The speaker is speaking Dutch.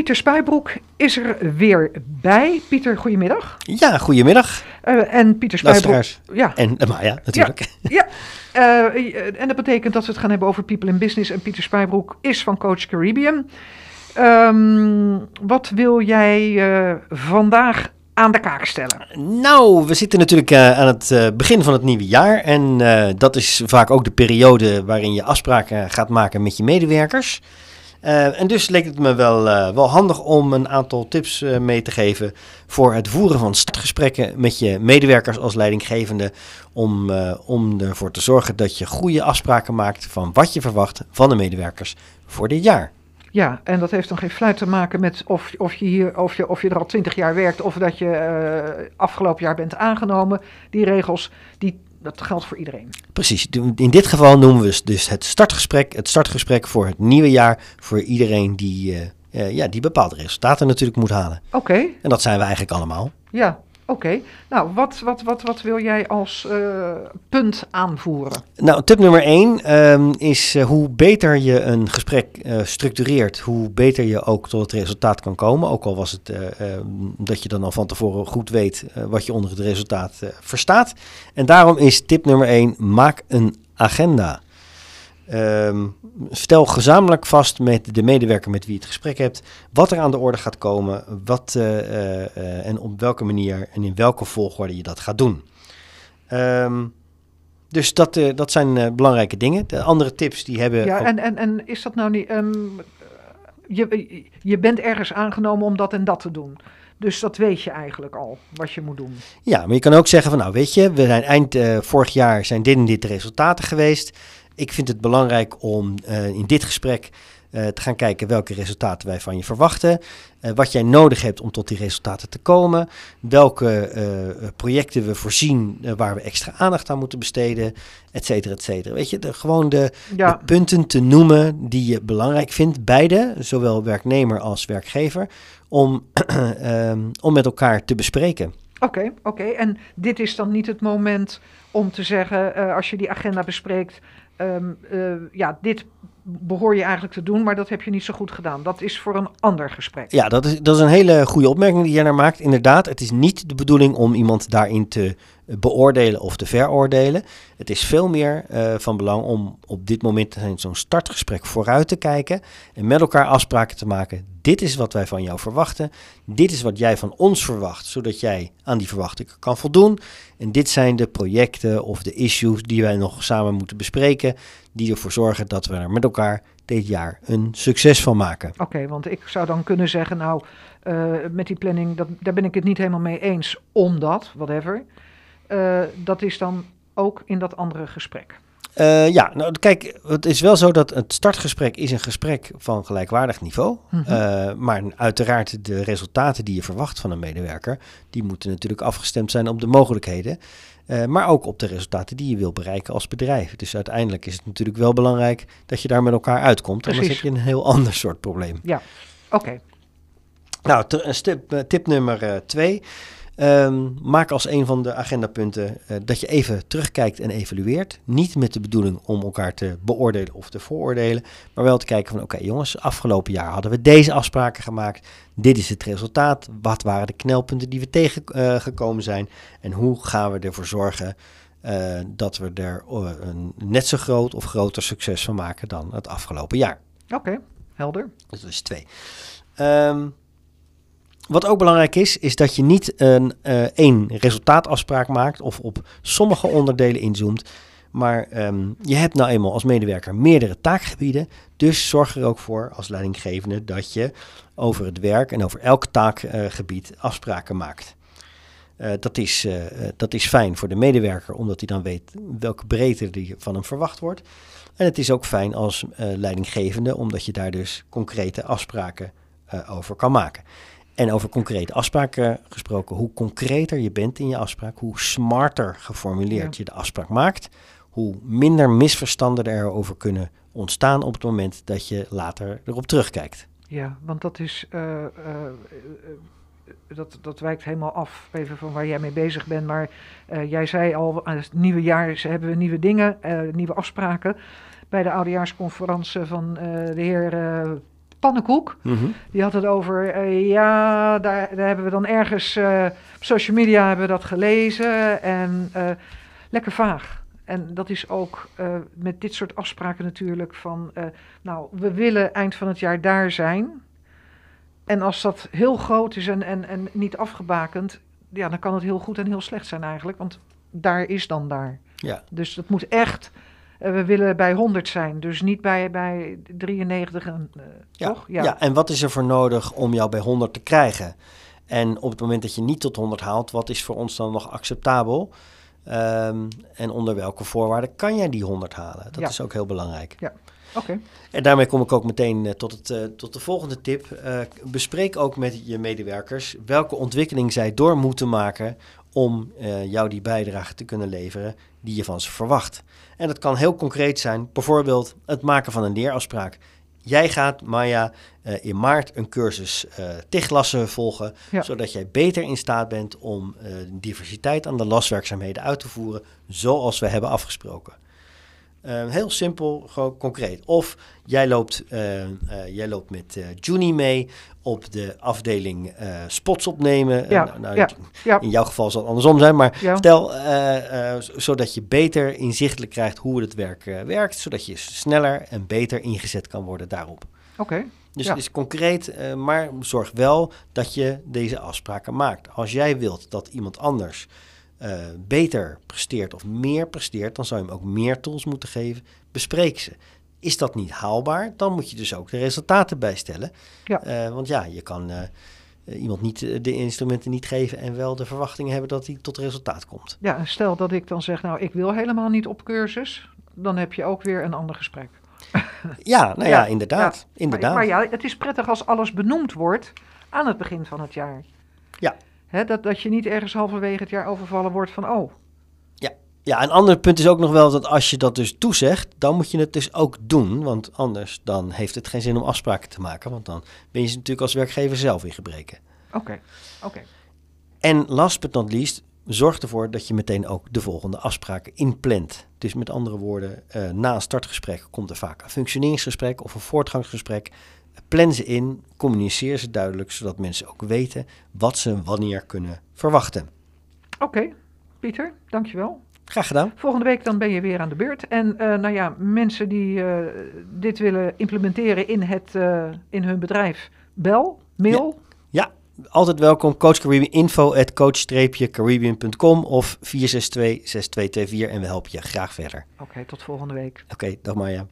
Pieter Spijbroek is er weer bij. Pieter, goedemiddag. Ja, goedemiddag. Uh, en Pieter Spijbroek... Luisteraars. Ja. En uh, Maya, natuurlijk. Ja, ja. Uh, en dat betekent dat we het gaan hebben over People in Business. En Pieter Spijbroek is van Coach Caribbean. Um, wat wil jij vandaag aan de kaak stellen? Nou, we zitten natuurlijk uh, aan het uh, begin van het nieuwe jaar. En uh, dat is vaak ook de periode waarin je afspraken gaat maken met je medewerkers. En dus leek het me wel, wel handig om een aantal tips mee te geven voor het voeren van startgesprekken met je medewerkers als leidinggevende. Om, om ervoor te zorgen dat je goede afspraken maakt van wat je verwacht van de medewerkers voor dit jaar. Ja, en dat heeft dan geen fluit te maken met of, of, je, hier, of, je, of je er al twintig jaar werkt of dat je afgelopen jaar bent aangenomen. Die regels, die, dat geldt voor iedereen. Precies. In dit geval noemen we dus het startgesprek, het startgesprek voor het nieuwe jaar voor iedereen die, uh, uh, ja, die bepaalde resultaten natuurlijk moet halen. Oké. Okay. En dat zijn we eigenlijk allemaal. Ja, Oké, nou wat, wat, wat, wat wil jij als uh, punt aanvoeren? Nou, tip nummer één um, is uh, hoe beter je een gesprek uh, structureert, hoe beter je ook tot het resultaat kan komen. Ook al was het dat je dan al van tevoren goed weet wat je onder het resultaat verstaat. En daarom is tip nummer één, maak een agenda. Um, stel gezamenlijk vast met de medewerker met wie je het gesprek hebt wat er aan de orde gaat komen, wat uh, uh, en op welke manier en in welke volgorde je dat gaat doen. Um, dus dat, uh, dat zijn belangrijke dingen. De andere tips die hebben. Ja, en, en, en is dat nou niet. Um, je, je bent ergens aangenomen om dat en dat te doen. Dus dat weet je eigenlijk al, wat je moet doen. Ja, maar je kan ook zeggen van nou weet je, we zijn eind vorig jaar zijn dit en dit de resultaten geweest. Ik vind het belangrijk om uh, in dit gesprek uh, te gaan kijken welke resultaten wij van je verwachten. Uh, wat jij nodig hebt om tot die resultaten te komen. Welke projecten we voorzien waar we extra aandacht aan moeten besteden. Et cetera, et cetera. Weet je, de, gewoon de, ja. de, punten te noemen die je belangrijk vindt. Beide, zowel werknemer als werkgever. Om, um, om met elkaar te bespreken. Oké, okay, oké. Okay. En dit is dan niet het moment om te zeggen, uh, als je die agenda bespreekt, um, uh, ja, dit behoor je eigenlijk te doen, maar dat heb je niet zo goed gedaan. Dat is voor een ander gesprek. Ja, dat is, dat is een hele goede opmerking die jij naar maakt. Inderdaad, het is niet de bedoeling om iemand daarin te beoordelen of te veroordelen. Het is veel meer uh, van belang om op dit moment in zo'n startgesprek vooruit te kijken en met elkaar afspraken te maken. Dit is wat wij van jou verwachten. Dit is wat jij van ons verwacht, zodat jij aan die verwachtingen kan voldoen. En dit zijn de projecten of de issues die wij nog samen moeten bespreken, die ervoor zorgen dat we er met elkaar dit jaar een succes van maken. Oké, want ik zou dan kunnen zeggen, nou, uh, met die planning, daar ben ik het niet helemaal mee eens, omdat, whatever. Uh, dat is dan ook in dat andere gesprek. Uh, ja, nou kijk, het is wel zo dat het startgesprek is een gesprek van gelijkwaardig niveau. Mm -hmm. uh, maar uiteraard de resultaten die je verwacht van een medewerker, die moeten natuurlijk afgestemd zijn op de mogelijkheden. Uh, maar ook op de resultaten die je wil bereiken als bedrijf. Dus uiteindelijk is het natuurlijk wel belangrijk dat je daar met elkaar uitkomt. Precies. Anders heb je een heel ander soort probleem. Ja, oké. Okay. Nou, tip, tip nummer twee. Um, maak als een van de agendapunten uh, dat je even terugkijkt en evalueert. Niet met de bedoeling om elkaar te beoordelen of te vooroordelen, maar wel te kijken van oké okay, jongens, afgelopen jaar hadden we deze afspraken gemaakt. Dit is het resultaat. Wat waren de knelpunten die we tegengekomen uh, zijn? En hoe gaan we ervoor zorgen uh, dat we er een net zo groot of groter succes van maken dan het afgelopen jaar? Oké, okay, helder. Dus dat is twee. Um, wat ook belangrijk is, is dat je niet een uh, één resultaatafspraak maakt of op sommige onderdelen inzoomt. Maar um, je hebt nou eenmaal als medewerker meerdere taakgebieden. Dus zorg er ook voor als leidinggevende dat je over het werk en over elk taakgebied uh, afspraken maakt. Uh, dat, is, dat is fijn voor de medewerker, omdat hij dan weet welke breedte die van hem verwacht wordt. En het is ook fijn als leidinggevende, omdat je daar dus concrete afspraken over kan maken. En over concrete afspraken gesproken, hoe concreter je bent in je afspraak, hoe smarter geformuleerd ja. je de afspraak maakt, hoe minder misverstanden er over kunnen ontstaan op het moment dat je later erop terugkijkt. Ja, want dat is. Uh, uh, uh, dat, dat wijkt helemaal af even van waar jij mee bezig bent. Maar jij zei al, het nieuwe jaar hebben we nieuwe dingen, nieuwe afspraken. Bij de oudejaarsconferentie van de heer Pannenkoek. Mhm. Die had het over, eh, ja, daar, daar hebben we dan ergens eh, op social media hebben we dat gelezen en eh, lekker vaag. En dat is ook met dit soort afspraken natuurlijk van, nou, we willen eind van het jaar daar zijn. En als dat heel groot is en, en, en niet afgebakend, ja, dan kan het heel goed en heel slecht zijn eigenlijk, want daar is dan daar. Ja. Dus dat moet echt, we willen bij 100 zijn, dus niet bij, bij 93, en, eh, Ja. toch? Ja. en wat is er voor nodig om jou bij 100 te krijgen? En op het moment dat je niet tot 100 haalt, wat is voor ons dan nog acceptabel? Ehm, en onder welke voorwaarden kan jij die 100 halen? Dat Ja. is ook heel belangrijk. Oké. En daarmee kom ik ook meteen eh, tot, het, eh, tot de volgende tip. Eh, bespreek ook met je medewerkers welke ontwikkeling zij door moeten maken om eh, jou die bijdrage te kunnen leveren die je van ze verwacht. En dat kan heel concreet zijn, bijvoorbeeld het maken van een leerafspraak. Jij gaat, Maya, eh, in maart een cursus eh TIG-lassen volgen, Ja. zodat jij beter in staat bent om diversiteit aan de laswerkzaamheden uit te voeren, zoals we hebben afgesproken. Eh, heel simpel, gewoon concreet. Of jij loopt, eh, eh, jij loopt met eh Juni mee op de afdeling eh, spots opnemen. Ja, nou, ja, ja. In jouw geval zal het andersom zijn, maar stel, zodat je beter inzichtelijk krijgt hoe het werk werkt, zodat je sneller en beter ingezet kan worden daarop. Oké. Dus het is concreet, maar zorg wel dat je deze afspraken maakt. Als jij wilt dat iemand anders eh, beter presteert of meer presteert, dan zou je hem ook meer tools moeten geven. Bespreek ze. Is dat niet haalbaar, dan moet je dus ook de resultaten bijstellen. Ja. Eh, want ja, je kan eh, iemand niet de instrumenten niet geven en wel de verwachtingen hebben dat hij tot resultaat komt. Ja, stel dat ik dan zeg, nou, ik wil helemaal niet op cursus, dan heb je ook weer een ander gesprek. Ja, nou ja, Ja, inderdaad. ja. inderdaad. Maar, maar ja, het is prettig als alles benoemd wordt aan het begin van het jaar. Ja. Hè, dat, dat je niet ergens halverwege het jaar overvallen wordt van, oh, Ja, een ander punt is ook nog wel dat als je dat dus toezegt, dan moet je het dus ook doen. Want anders dan heeft het geen zin om afspraken te maken. Want dan ben je ze natuurlijk als werkgever zelf in gebreken. oké, oké. En last but not least, zorg ervoor dat je meteen ook de volgende afspraken inplant. Dus met andere woorden, eh, na een startgesprek komt er vaak een functioneringsgesprek of een voortgangsgesprek. Plan ze in, communiceer ze duidelijk, zodat mensen ook weten wat ze wanneer kunnen verwachten. Oké, Pieter, dankjewel. Graag gedaan. Volgende week dan ben je weer aan de beurt. En eh, nou ja, mensen die eh, dit willen implementeren in, het, eh, in hun bedrijf, bel, mail. Ja, altijd welkom. Coach Caribbean, info at coach-caribbean.com of 462-6224 en we helpen je graag verder. Oké, tot volgende week. Oké, dag Marja.